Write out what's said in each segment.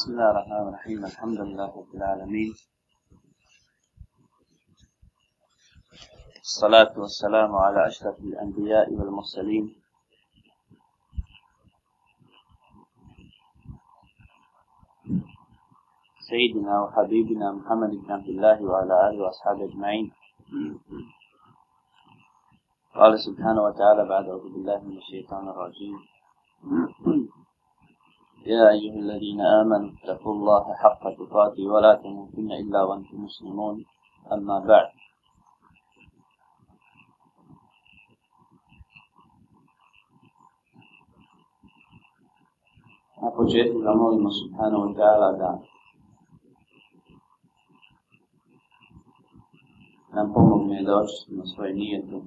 بسم الله الرحمن الرحيم الحمد لله رب العالمين الصلاة والسلام على أشرف الأنبياء والمرسلين سيدنا وحبيبنا محمد بن عبد الله وعلى آله وأصحابه أجمعين قال سبحانه وتعالى بعد أعوذ بالله من الشيطان الرجيم يا أيها الذين آمنوا اتقوا الله حق تقاته ولا تموتن إلا وأنتم مسلمون أما بعد Na početku ga molimo Subhanahu wa ta'ala da nam pomogne da očistimo svoj nijetu.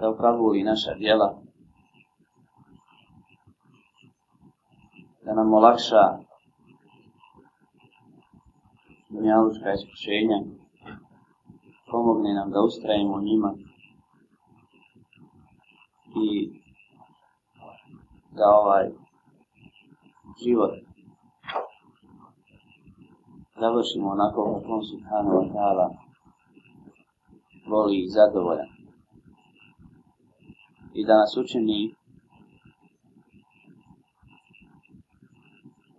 Da ukavuli naša djela da nam olakša dunjalučka iskušenja, pomogne nam da ustrajemo u njima i da ovaj život završimo onako kako on Subhanahu wa ta'ala voli i zadovoljan. I da nas učini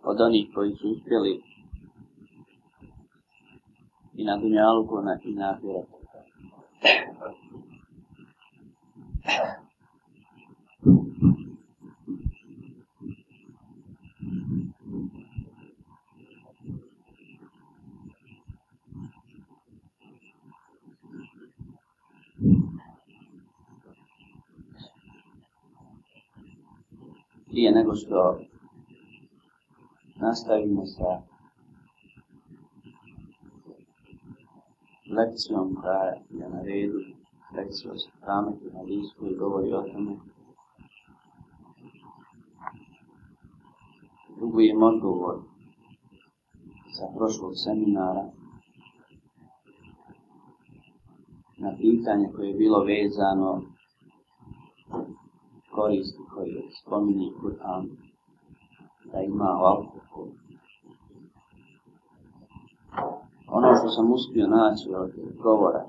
od onih koji su uspjeli i na Dunjalu, i na Ahiretu. prije nego što nastavimo sa lekcijom koja je na redu, lekcija o sakramentu na lisku i govori o tome. Dugujem odgovor sa prošlog seminara na pitanje koje je bilo vezano koristi koji spominje Kur'an. Um, da ima alkohol. Ono što sam uspio naći od govora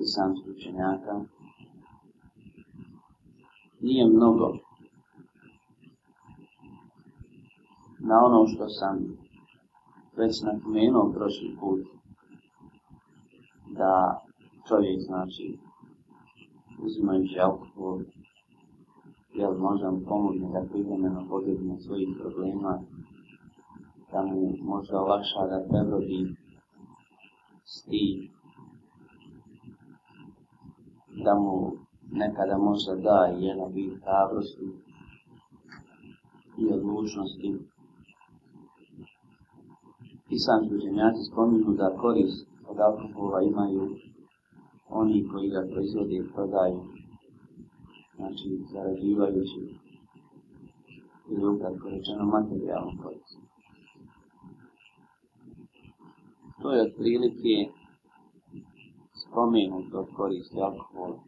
i sam slučenjaka, nije mnogo na ono što sam već napomenuo prošli put, da čovjek znači uzimajući alkohol, jel možda mu pomogne da privremeno pobjegne svojih problema, da mu možda olakša da prebrodi stih, da mu nekada možda da i jedan vid hrabrosti i odlučnosti. I sam suđenjaci spominu da korist od alkohola imaju oni koji ga proizvode i prodaju znači zarađivajući ili ukratko rečeno materijalnom korisom. To je otprilike spomenuto od koriste alkohola.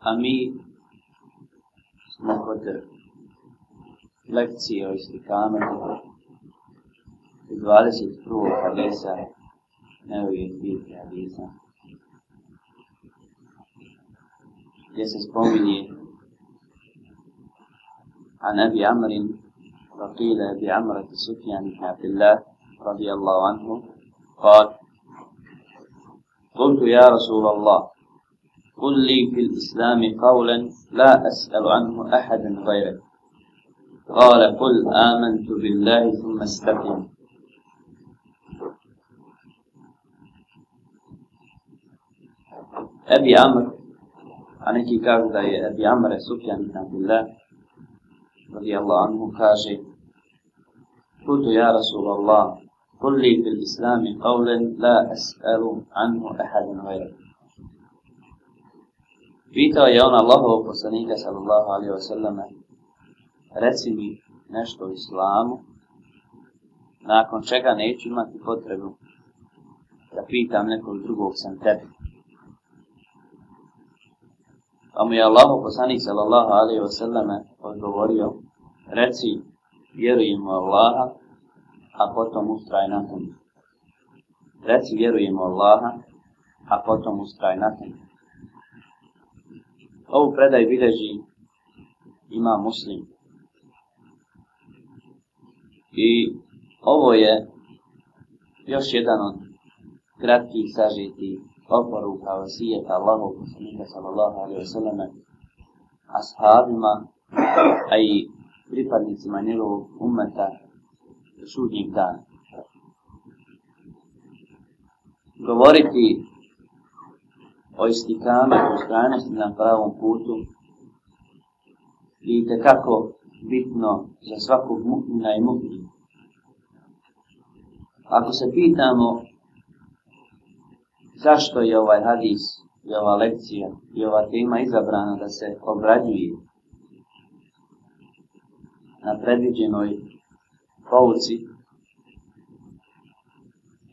A mi smo kod lekcije o istikamenu iz 21. hadisa, ne ovih dvih hadisa, This is probably عن أبي عمرو وقيل بعمرة سفيان بن عبد الله رضي الله عنه قال قلت يا رسول الله قل لي في الإسلام قولا لا أسأل عنه أحدا غيرك قال قل آمنت بالله ثم استقم أبي عمرو a neki kažu da je Abi Amr Sufjan ibn Abdullah radi Allah anhu kaže Kutu ja Rasulallah kulli bil islami qavlen la as'alu anhu ahadin vajra Pitao je on Allahov poslanika sallallahu alaihi wa sallam reci mi nešto o islamu nakon čega neću imati potrebu da pitam nekog drugog sam tebi Pa mu je Allah, poslanik sallallahu alaihi wa sallam, odgovorio, reci, vjerujem u Allaha, a potom ustraj na tom. Reci, vjerujem u Allaha, a potom ustraj na tom. Ovu predaj bileži ima muslim. I ovo je još jedan od kratkih sažitih oporuka, osijeta Allahog poslanika sallallahu alaihi wasallam ashabima, a i pripadnicima njegovog umeta sudnjeg dana. Govoriti o istikama i ustranosti na pravom putu je kako bitno za svakog mu'mina i mu'mina. Ako se pitamo zašto je ovaj hadis i ova lekcija i ova tema izabrana da se obrađuje na predviđenoj pouci,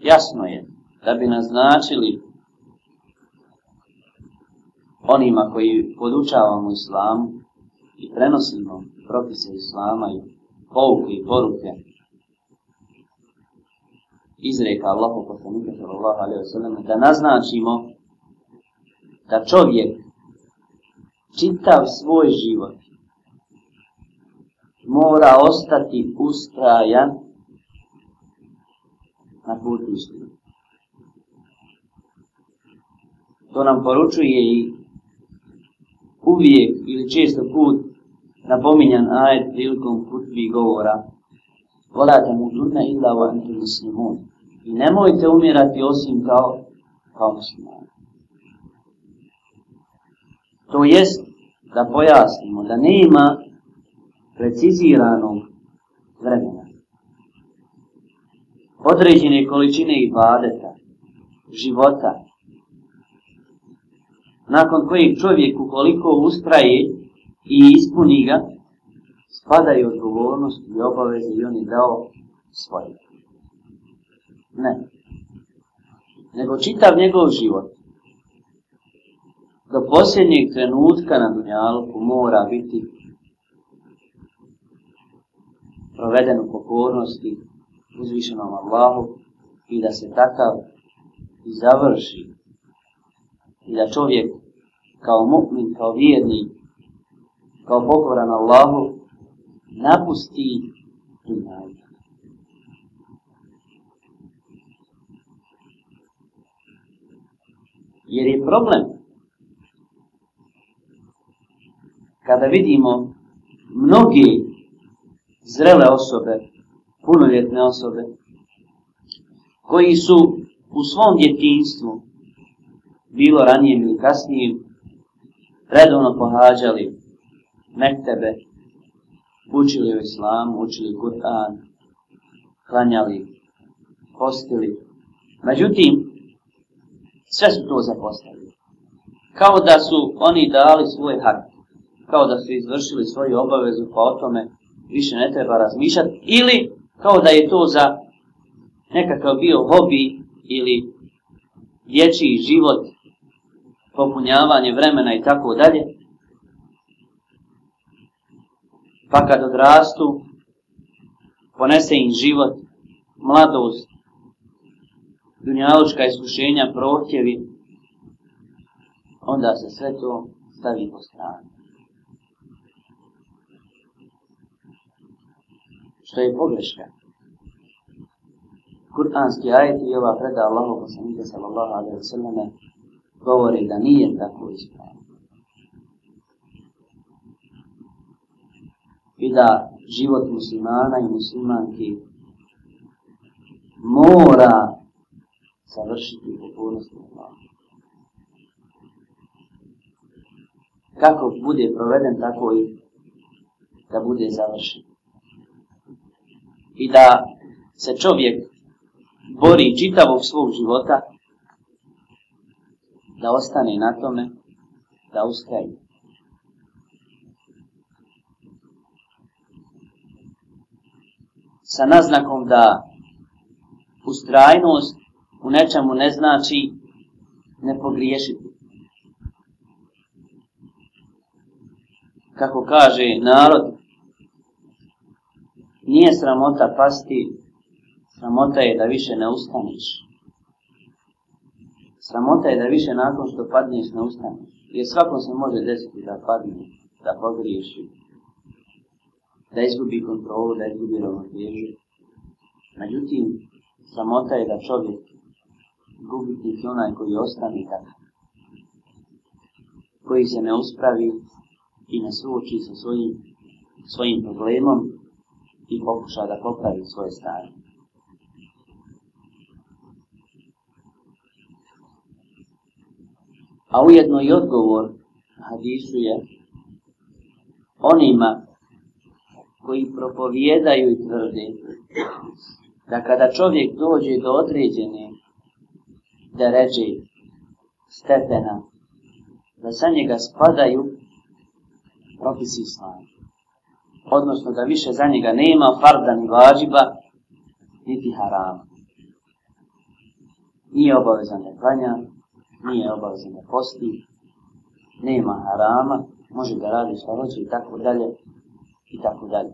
jasno je da bi naznačili onima koji podučavamo islam i prenosimo propise islama i pouke i poruke izreka Allahu poslanika sallallahu alejhi ve sellem da naznačimo da čovjek čitav svoj život mora ostati ustrajan na putu istine. To nam poručuje i uvijek ili često put napominjan ajet prilikom putvi govora وَلَا تَمُوتُنَّ إِلَّا وَأَنْتُمْ مُسْلِمُونَ I nemojte umirati osim kao, kao muslimani. To jest da pojasnimo da nema preciziranog vremena. Određene količine ibadeta, života, nakon kojih čovjek ukoliko ustraje i ispuni ga, spadaju odgovornost i obaveze i on je dao svoje. Ne. Nego čitav njegov život do posljednjeg trenutka na Dunjalku mora biti proveden u pokornosti uzvišenom Allahu i da se takav i završi i da čovjek kao mu'min, kao vjerni, kao pokoran Allahu napusti dunjalu. Jer je problem kada vidimo mnogi zrele osobe, punoljetne osobe, koji su u svom djetinstvu, bilo ranijem ili kasnijim, redovno pohađali mektebe, učili o islamu, učili Kur'an, klanjali, postili. Međutim, sve su to zapostavili. Kao da su oni dali svoj hak, kao da su izvršili svoju obavezu, pa o tome više ne treba razmišljati, ili kao da je to za nekakav bio hobi ili dječji život, popunjavanje vremena i tako dalje. pa kad odrastu, ponese im život, mladost, dunjaločka iskušenja, prohtjevi, onda se sve to stavi po strani. Što je pogreška. Kur'anski ajet i ova preda Allahu poslanika sallallahu alaihi wa sallam govori da nije tako ispravno. i da život muslimana i muslimanki mora završiti u punosti Kako bude proveden, tako i da bude završen. I da se čovjek bori čitavog svog života da ostane na tome, da ustaje. sa naznakom da ustrajnost u nečemu ne znači ne pogriješiti. Kako kaže narod, nije sramota pasti, sramota je da više ne ustaneš. Sramota je da više nakon što padneš ne ustaneš. Jer svakom se može desiti da padne, da pogriješi, da izgubi kontrolu, da izgubi ravnotežu. Međutim, samota je da čovjek gubi tih onaj koji ostane tako, koji se ne uspravi i ne suoči sa svojim, svojim problemom i pokuša da popravi svoje stanje. A ujedno i odgovor na hadisu je onima koji propovjedaju i tvrde da kada čovjek dođe do određene da ređe stepena da sa njega spadaju propisi islama odnosno da više za njega nema farda ni vađiba niti harama nije obavezan da klanja nije obavezan da posti nema harama može da radi što hoće i tako dalje i tako dalje.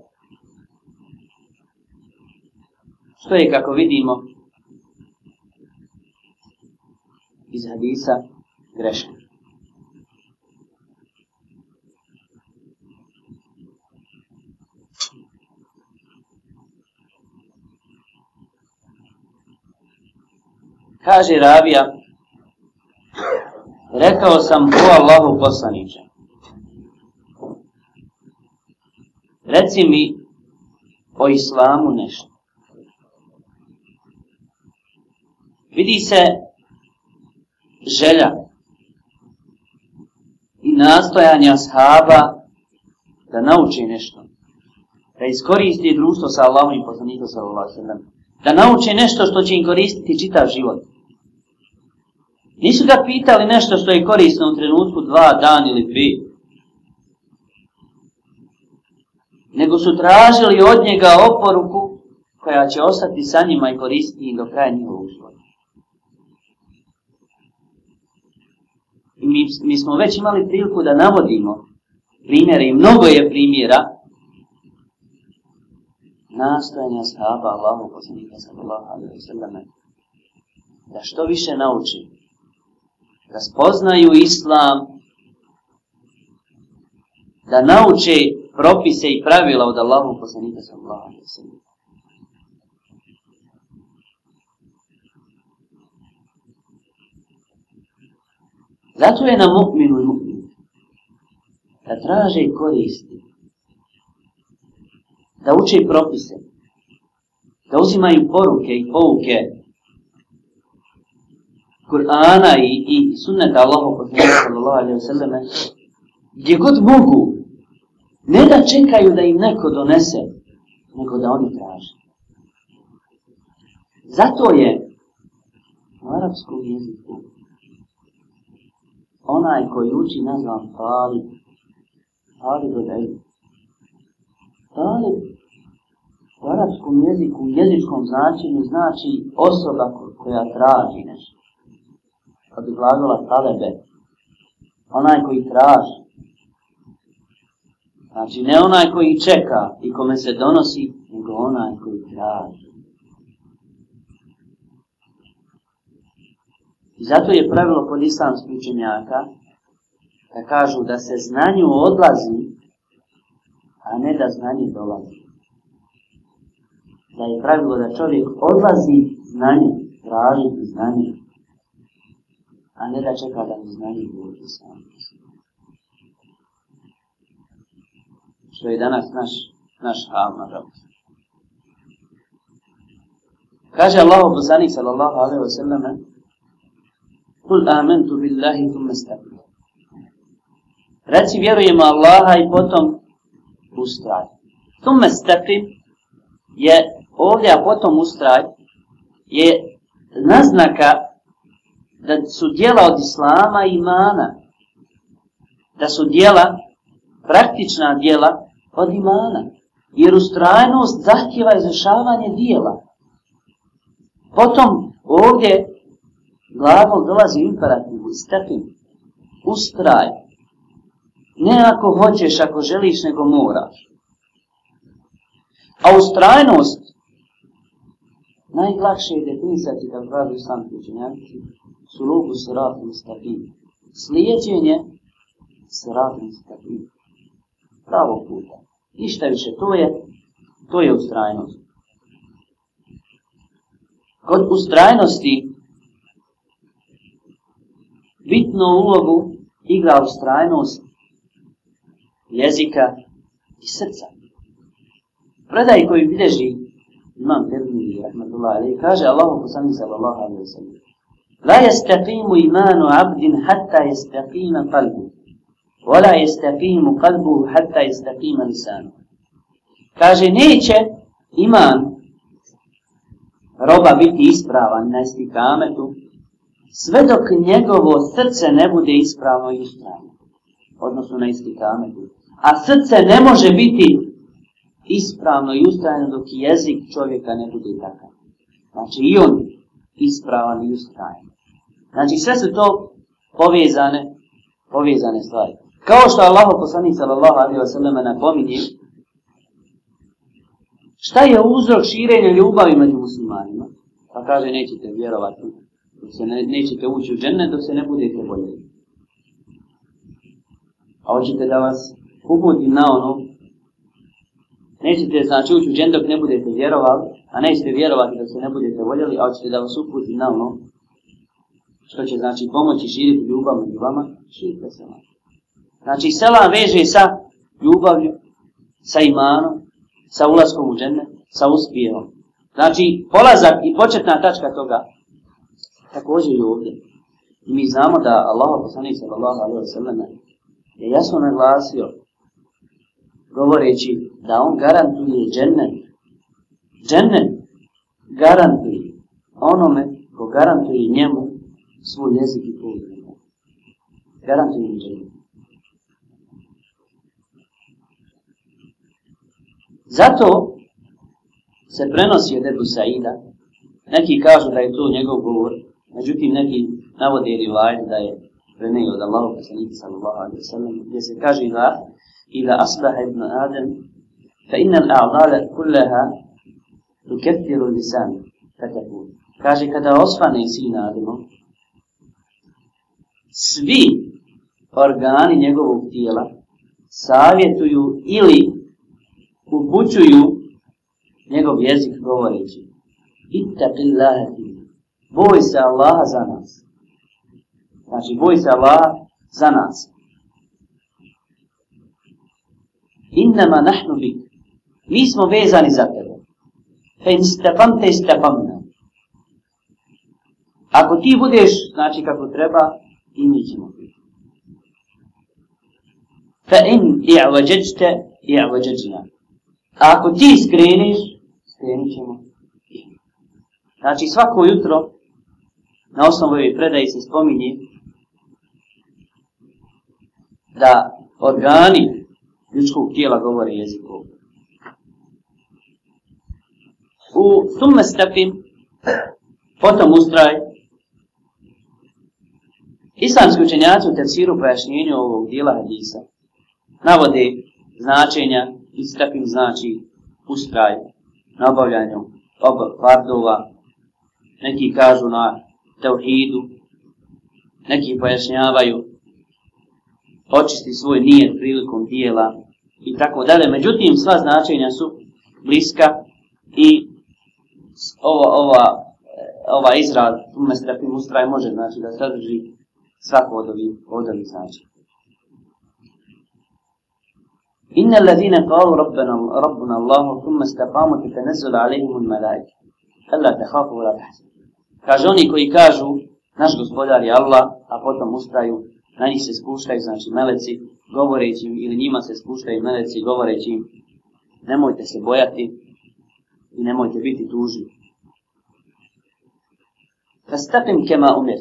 Što je, kako vidimo, iz hadisa greška. Kaže Ravija, rekao sam ko Allahu poslaniče. Reci mi o islamu nešto. Vidi se želja i nastojanje ashaba da nauči nešto. Da iskoristi društvo sa Allahom i poslanikom sa Allahom. Da nauči nešto što će im koristiti čitav život. Nisu ga pitali nešto što je korisno u trenutku dva dan ili dvije. nego su tražili od njega oporuku koja će ostati sa njima i koristiti do kraja njihovog života. I mi, mi smo već imali priliku da navodimo primjere i mnogo je primjera nastojanja sahaba Allahu posljednika sallallahu alaihi sallam da što više nauči da spoznaju islam da nauče propise i pravila od Allahu poslanika sallallahu alejhi ve sellem. Zato je na mu'minu i mu'minu da traže i koristi, da uče i propise, da uzimaju poruke i pouke Kur'ana i, i sunneta Allahog od njega sallallahu alaihi wa sallam gdje god mogu Ne da čekaju da im neko donese, nego da oni traže. Zato je u arapskom jeziku onaj koji uči nazvan Talib, Talib odaj. Talib u arapskom jeziku, u jezičkom značenju znači osoba koja traži nešto. Kad pa bi glagola talebe, onaj koji traži, Znači, ne onaj koji čeka i kome se donosi, nego onaj koji traži. I zato je pravilo kod islamskih učenjaka da kažu da se znanju odlazi, a ne da znanje dolazi. Da je pravilo da čovjek odlazi znanje, traži znanje, a ne da čeka da mu znanje dođe samo. što je danas naš, naš hal, nažalost. Kaže Allah obuzani sallallahu alaihi wa sallam Kul amantu billahi tum nastavim Reci vjerujemo Allaha i potom ustraj. Tum nastavim je ovdje, a potom ustraj je naznaka da su dijela od Islama i imana da su dijela praktična dijela od imana, jer ustrajnost zahtjeva izrešavanje dijela. Potom ovdje glavom dolazi imperativ iz takvim, ustraj. Ne ako hoćeš, ako želiš, nego moraš. A ustrajnost najlakše je definisati da pravi sam učenjaci su rogu s ratom stabilnim. Slijedjenje s ratom stabilnim pravog puta. Ništa više, to je, to je ustrajnost. Kod ustrajnosti bitnu ulogu igra ustrajnost jezika i srca. Predaj koji bileži imam Tirmi i Rahmatullah Ali kaže Allahu Kusani sallallahu alaihi wa sallam La yastakimu imanu abdin hatta yastakima kalbu Vola je stakim u kalbu, hatta je stakim lisanu. Kaže, neće iman roba biti ispravan na istikametu, sve dok njegovo srce ne bude ispravno i ispravno, odnosno na istikametu. A srce ne može biti ispravno i ustrajeno dok jezik čovjeka ne bude takav. Znači i on ispravan i ustrajen. Znači sve su to povezane, povezane stvari. Kao što Allah poslanik sallallahu alaihi wa sallam napominje, šta je uzrok širenja ljubavi među muslimanima? Pa kaže, nećete vjerovati, dok se ne, nećete ući u džennet, dok se ne budete boljeli. A hoćete da vas uputim na ono, nećete znači ući u džennet dok ne budete vjerovali, a nećete vjerovati dok se ne budete voljeli, a hoćete da vas uputim na ono, što će znači pomoći širiti ljubav među vama, širite se vama. Znači, selam veže sa ljubavlju, sa imanom, sa ulazkom u džene, sa uspijevom. Znači, polazak i početna tačka toga, također i ovdje. I mi znamo da Allah, poslanih sallallahu alaihi wa sallam, je jasno naglasio, govoreći da on garantuje džene, džene garantuje onome ko garantuje njemu svoj jezik i pogled. Garantuje džene. Zato se prenosi od Ebu Saida, neki kažu da je to njegov govor, međutim neki navode rivaj da je prenei od Allaho poslanika sallallahu alaihi wa sallam, gdje se kaže da ila asbaha ibn Adem, fa inna l'a'dala kullaha tu keftiru lisan, fatahu. Kaže, kada osvane sin Ademo, svi organi njegovog tijela savjetuju ili upućuju njegov jezik govoreći Ittaqillaha ti Boj se Allaha za nas Znači boj se Allaha za nas Innama nahnu bik Mi smo vezani za tebe Fe istakamte istakamna Ako ti budeš, znači kako treba, i mi ćemo biti. Fa in i'vađeđte, i'vađeđna ako ti skreniš, skrenit ćemo. Znači svako jutro, na osnovu ovoj predaji se spominje, da organi ljudskog tijela govore jezikom. U sume stepim, potom ustraj, islamski učenjaci u tefsiru pojašnjenju ovog dijela hadisa navode značenja i s takvim znači ustraj na obavljanju fardova. Neki kažu na teuhidu, neki pojašnjavaju očisti svoj nijed prilikom dijela i tako dalje. Međutim, sva značenja su bliska i ova, ova, ova izraz, umjesto da ustraj može znači da sadrži svako od ovih značenja. إن الذين قالوا ربنا ربنا الله ثم استقاموا تتنزل عليهم الملائكة ألا تخافوا ولا تحزنوا كاجوني كوي كاجو ناش غسبودار يا الله أفوتم مستايو ناني سيسبوشتاي زنشي ملتي govoreći im, ili njima se spuštaju meleci govoreći im, nemojte se bojati i nemojte biti tužni. Rastapim kema umir.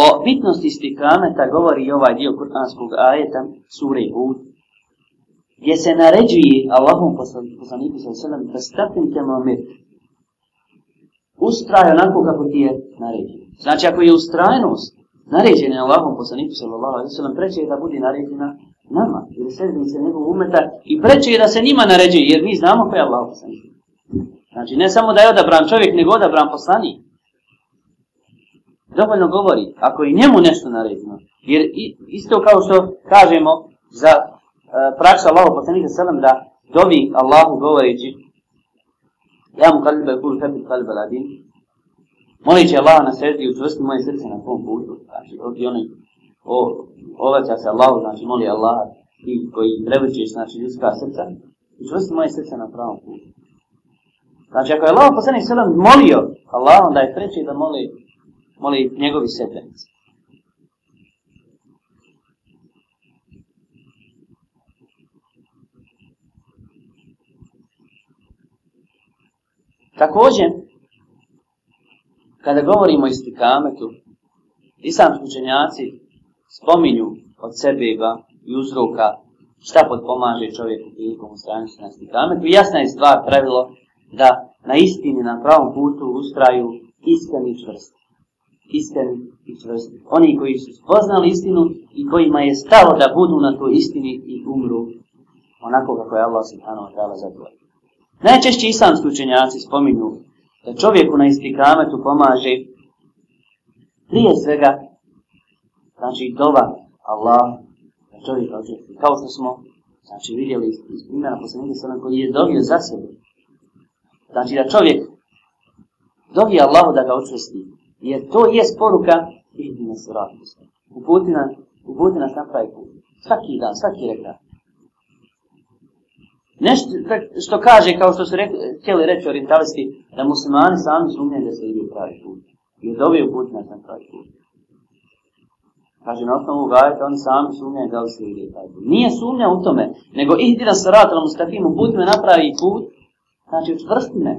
O bitnosti istikameta govori i ovaj dio kur'anskog ajeta, sure i hud, gdje se naređuje Allahom poslaniku sa osallam da stakvim te mamir ustraje onako kako ti je naređen. Znači ako je ustrajenost naređena Allahom poslaniku sa osallam preće je da bude naređena nama ili sredbenice njegov umeta i preće je da se njima naređuje jer mi znamo ko je Allah poslanik. Znači ne samo da je odabran čovjek nego odabran poslanik. Dovoljno govori ako i njemu nešto naredimo. Jer isto kao što kažemo za Eh, praksa Allahu poslanika sallam da dovi Allahu govoreći Ja mu kalbe kuru tebi kalbe ladin Molit će Allah na sredi i učvrsti moje srce na tom putu Znači ovdje onaj o, ovaća se Allahu, znači moli Allah ti koji prevrćeš znači ljudska srca učvrsti moje srce na pravom putu Znači ako je Allah poslanika sallam molio Allahom da je preče da moli, moli njegovi sredbenici Također, kada govorimo o istikametu, islamski učenjaci spominju od sebe i uzroka šta podpomaže čovjeku prilikom ustrajnosti na istikametu. Jasna je stvar pravilo da na istini, na pravom putu ustraju iskreni čvrsti iskreni i čvrsti. Oni koji su spoznali istinu i kojima je stalo da budu na toj istini i umru onako kako je Allah subhanahu wa ta'ala zadovoljio. Najčešće islamski učenjaci spominju da čovjeku na istikametu pomaže prije svega znači dova Allah da čovjek očisti. Kao što smo znači vidjeli iz primjera poslanika sa koji je dovio za sebe. Znači da čovjek dovi Allahu da ga očisti. Jer to je poruka i nas radi. Uputi nas, uputi nas na pravi put. Svaki dan, svaki rekat. Nešto tak, što kaže, kao što su re, htjeli reći orientalisti, da muslimani sami sumnjaju da se idu pravi put. I je dobio put na sam pravi put. Kaže, na osnovu gajeta, oni sami sumnjaju da li se idu pravi put. Nije sumnja u tome, nego idi na sarat, ali mustafim, uputi me napravi put, znači učvrsti me.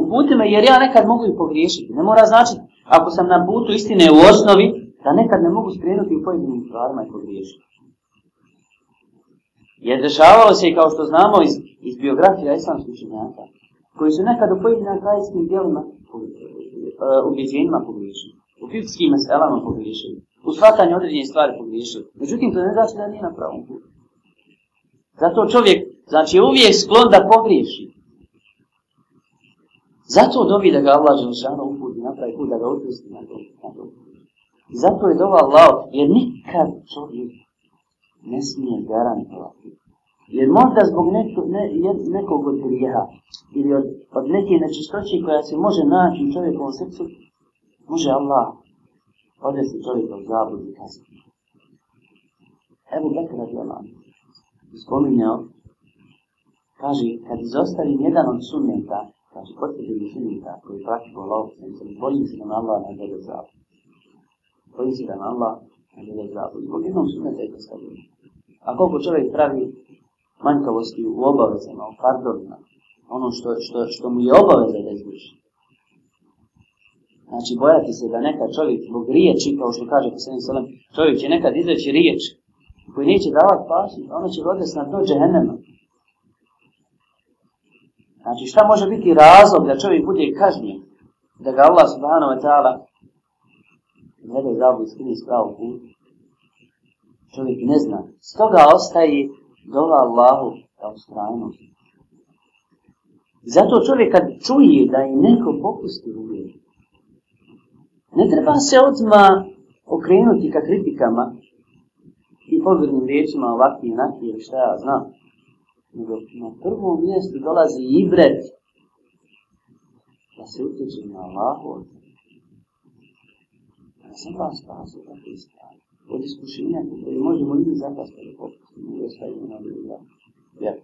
Uputi me, jer ja nekad mogu i pogriješiti. Ne mora znači, ako sam na putu istine u osnovi, da nekad ne mogu skrenuti u pojedinim stvarima i pogriješiti. Jer dešavalo se i kao što znamo iz, iz biografija islamskih učenjaka, koji su nekad u pojedinim krajskim dijelima eh, u bizijenima pogriješili, u fizijskim meselama pogriješili, u shvatanju određenih stvari pogriješili. Međutim, to ne znači da nije na pravom putu. Zato čovjek, znači, je uvijek sklon da pogriješi. Zato dobi da ga Allah želšano uputi, napravi put da ga odpusti na tom. Zato je dova Allah, jer nikad čovjek ne smije garantovati. Jer možda zbog neko, ne, nekog od grijeha ili od, od neke nečistoće koja se može naći u čovjekovom srcu, može Allah odvesti čovjeka u zabud i kazni. Evo Bekir radi Allah, spominjao, kaže, kad izostavim jedan od sunnjenta, kaže, potrebe mi sunnjenta koji prati po Allahu, bojim se da na Allah ne bude zabud. Bojim se da na Allah kaže da je zdravo. Zbog jednog sunneta je to sadržno. A koliko čovjek pravi manjkavosti u obavezama, u fardovima, ono što, što, što mu je obaveza da izvrši. Znači, bojati se da neka čovjek zbog riječi, kao što kaže po svemi sallam, čovjek će nekad izreći riječ koji neće davati pašnje, ono će godes na dođe henema. Znači, šta može biti razlog da čovjek bude kažnjen, da ga Allah subhanahu wa ta'ala ne daj glavu i skini s pravog puta. Čovjek ne zna. Stoga ostaje dola Allahu da ustrajno. Zato čovjek kad čuje da je neko popustio u vjeru, ne treba se odma okrenuti ka kritikama i pogrednim riječima ovakvi i onakvi ili šta ja znam. Nego na prvom mjestu dolazi ibret da se utječe na Allahu odma. Pa da sam vas spasio da te strane. Od iskušenja koje možemo i zapasti da popustimo i ostavimo na ljuda. Jer.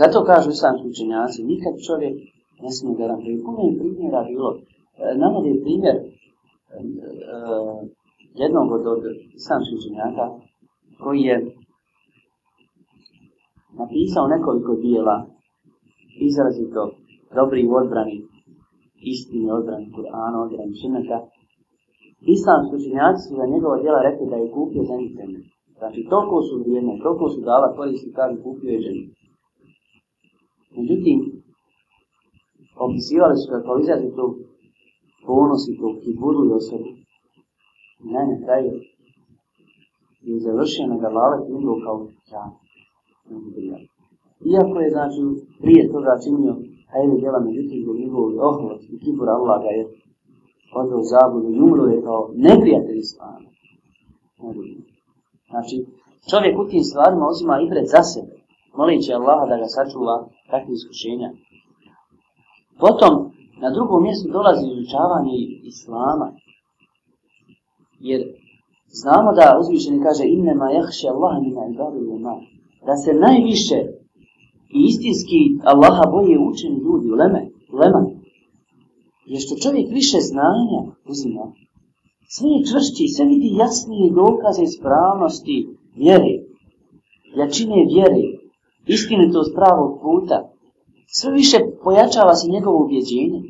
Zato kažu sam učenjaci, nikad čovjek ne smije da nam prikume primjera bilo. E, nama je primjer e, e, jednog od islamskih učenjaka koji je napisao nekoliko dijela izrazito dobri u odbrani istine odbrani Kur'ana, odbrani Sunnata. Islam slučenjaci su za njegova djela rekli da je kupio za njih zemlje. Znači, toliko su vrijedne, toliko su dala koristi kažu kupio je ženi. Međutim, opisivali su ga kao izrazi tog ponosi, tog kiburu i osobu. I naj na kraju je završio na galale knjigu kao džan. Iako je, znači, prije toga činio a jedno djela međutim zbog njegovog ohlost i kibura Allah ga je odveo zabudu i umro je kao neprijatelj islama. Znači, čovjek u tim stvarima uzima i pred za sebe, molit Allaha da ga sačuva takve iskušenja. Potom, na drugom mjestu dolazi izučavanje islama, jer znamo da uzvišeni kaže innema jahše Allah min ibadu da se najviše i istinski Allaha boje učeni ljudi, uleme, uleme. Jer što čovjek više znanja uzima, sve je čvršći, sve vidi jasnije dokaze ispravnosti vjere, jačine vjere, istinitost pravog puta, sve više pojačava se njegovo ubjeđenje,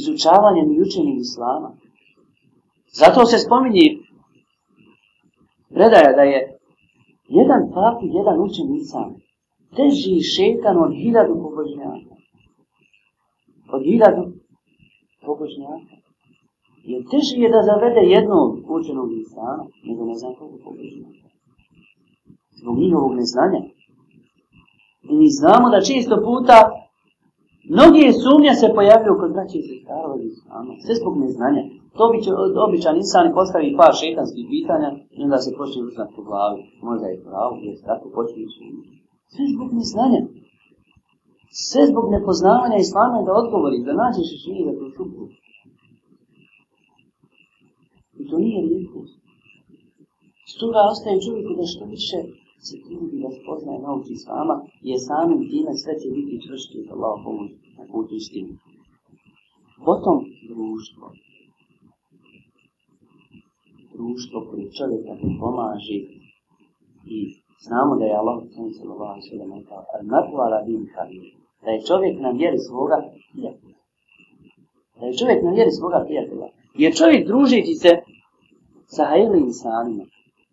izučavanjem i učenim islama. Zato se spominje predaja da je jedan papi, jedan učen islam, teži šetan od hiljadu pobožnjaka. Od hiljadu pobožnjaka. Jer teži je da zavede jednog učenog insana, nego ne znam koliko pobožnjaka. Zbog njihovog neznanja. I mi znamo da često puta mnogi sumnje se pojavljaju kod braća i sestara od insana. Sve zbog neznanja. To bi će običan insan postavi par šetanskih pitanja i onda se počne uznat po glavi. Možda je pravo, jer tako počne sumnje. Sve zbog neznanja. Sve zbog nepoznavanja islama da odgovori, da nađeš živi da to šupu. I to nije lijepo. S toga ostaje čovjeku da što više se trudi da spoznaje nauči islama, je samim time sve će biti čvršće za Allah pomoć na putu istinu. Potom društvo. Društvo koje čovjeka pomaži i znamo da je Allah sallallahu alejhi ve sellem rekao al-mar'u ala din kamil da je čovjek na vjeri svoga prijatelja. Da je čovjek na vjeri svoga prijatelja. Jer čovjek družiti se sa hajlim insanima,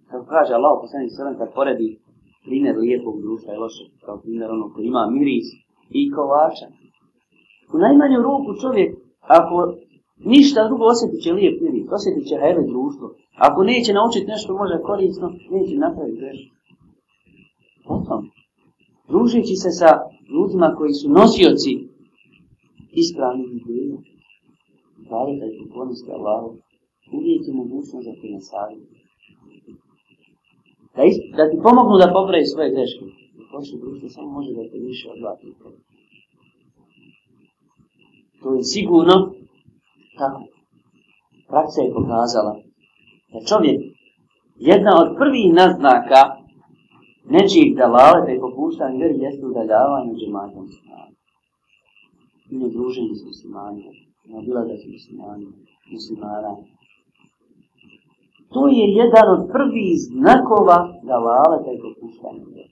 kako kaže Allah u posljednjih sredem, kad poredi primjer lijepog društva i lošeg, kao primjer onog koji ima miris i kovača. U najmanju ruku čovjek, ako ništa drugo osjetit će lijep miris, osjetit će hajlim društvo. Ako neće naučiti nešto može korisno, neće napraviti grešku potom, družeći se sa ljudima koji su nosioci ispravnih ideja, dali da ih uponiste Allahu, uvijek je mogućno da ti nasavi. Da, is, da ti pomognu da popravi svoje greške. U prošlom društvu samo može da te više od vlaki To je sigurno tako. Praksa je pokazala da čovjek jedna od prvih naznaka nečijih dalaleta i popuštan jer jeste udaljavanje od džematom snaga. Ili druženje s muslimanima, ne bila da su muslimani, muslimara. To je jedan od prvih znakova dalaleta i popuštan jer.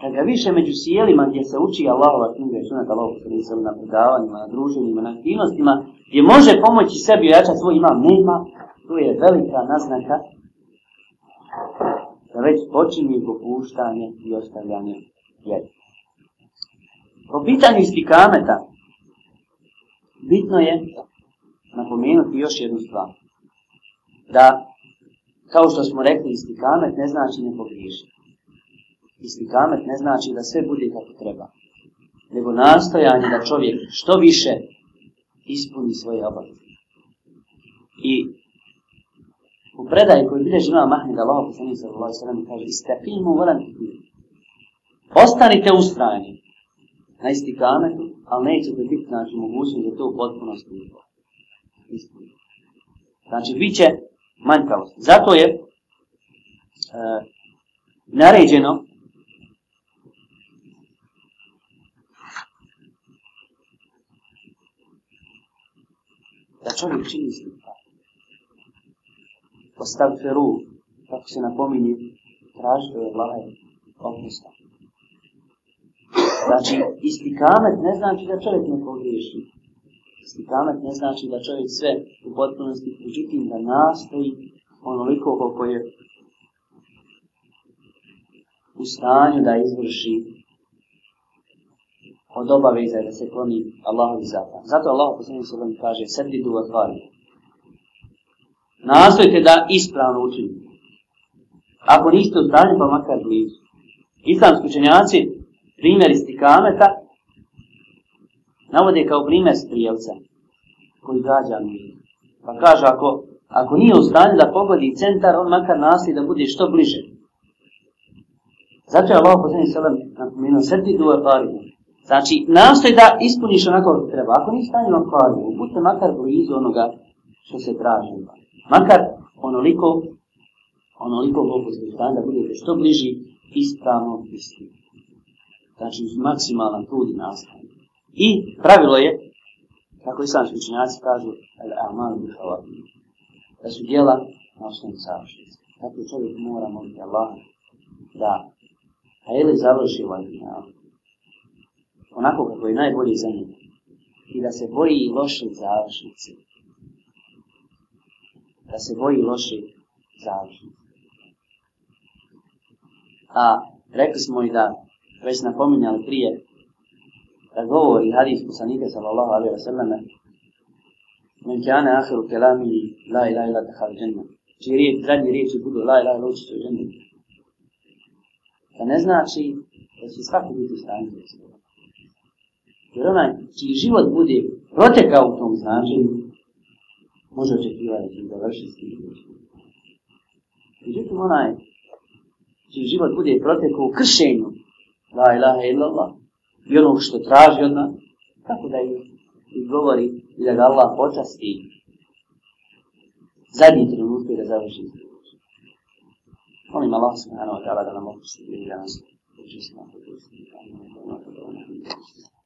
Kad ga više među sjelima gdje se uči Allahova knjiga i sunat Allahov poslanica na predavanjima, na druženjima, na aktivnostima, gdje može pomoći sebi ojačati svoj imam, nema, to je velika naznaka već počinju popuštanje i ostavljanje vjeri. Po pitanju istikameta, bitno je napomenuti još jednu stvar. Da, kao što smo rekli, istikamet ne znači ne pogriješiti. Istikamet ne znači da sve bude kako treba, nego nastojanje da čovjek što više ispuni svoje obaveze. I u predaju koju bilje živa Mahmida Allaho poslani sallallahu sallam kaže istakimu volan ti kuru. Ostanite ustrajni na isti kametu, ali nećete biti znači mogućnost da to u potpunosti uvijek. Znači, bit će manjkavost. Zato je e, naređeno da čovjek čini istinu postav feru, kako se napominje, tražite je vlaje opusta. Znači, istikamet ne znači da čovjek ne pogriješi. Istikamet ne znači da čovjek sve u potpunosti priđutim da nastoji onoliko koliko je u stanju da izvrši od obaveza da se kloni Allahovi zapad. Zato Allah posljednji se vam kaže, sedi du otvarimo nastojite da ispravno učinite. Ako niste u stanju, pa makar blizu. Islamski učenjaci, primjer iz Tikameta, navode kao primjer strijevca koji gađa mir. Pa kaže, ako, ako nije u stanju da pogodi centar, on makar nastoji da bude što bliže. Zato je Allah posljedni sallam napomenuo srti duva paridu. Znači, nastoji da ispuniš onako kako treba. Ako nije stanje vam paridu, budite makar blizu onoga što se traži vam makar onoliko, onoliko mogu zbog da budete što bliži ispravno istinu. Znači, uz maksimalan trud i nastavno. I pravilo je, kako islamski učinjaci kažu, ali amal bih da su djela na osnovu savršenstva. Tako čovjek mora moliti Allah da a ili završi ovaj dunjal onako kako je najbolji za njega i da se boji loše završnice da se boji loše zavrži. A rekli smo i da, već napominjali prije, da govori hadis poslanika sallallahu alaihi wa sallam Men kjane ahiru kelami la ilaha ila, ila tahal džennem. Či rije, zadnji riječ je budu la ilaha ila uči se u džennem. To ne znači da će svaki biti stanje. Jer onaj čiji život bude protekao u tom značenju, može očekivati da vrši stihnuti. Međutim, onaj čiji život bude protekao u kršenju la ilaha illallah i ono što traži od nas, tako da i govori i da ga Allah počasti zadnji trenutak da završi stihnuti. Molim Allah subhanahu wa ta'ala da nam opusti ili da nas učestimo. Thank you.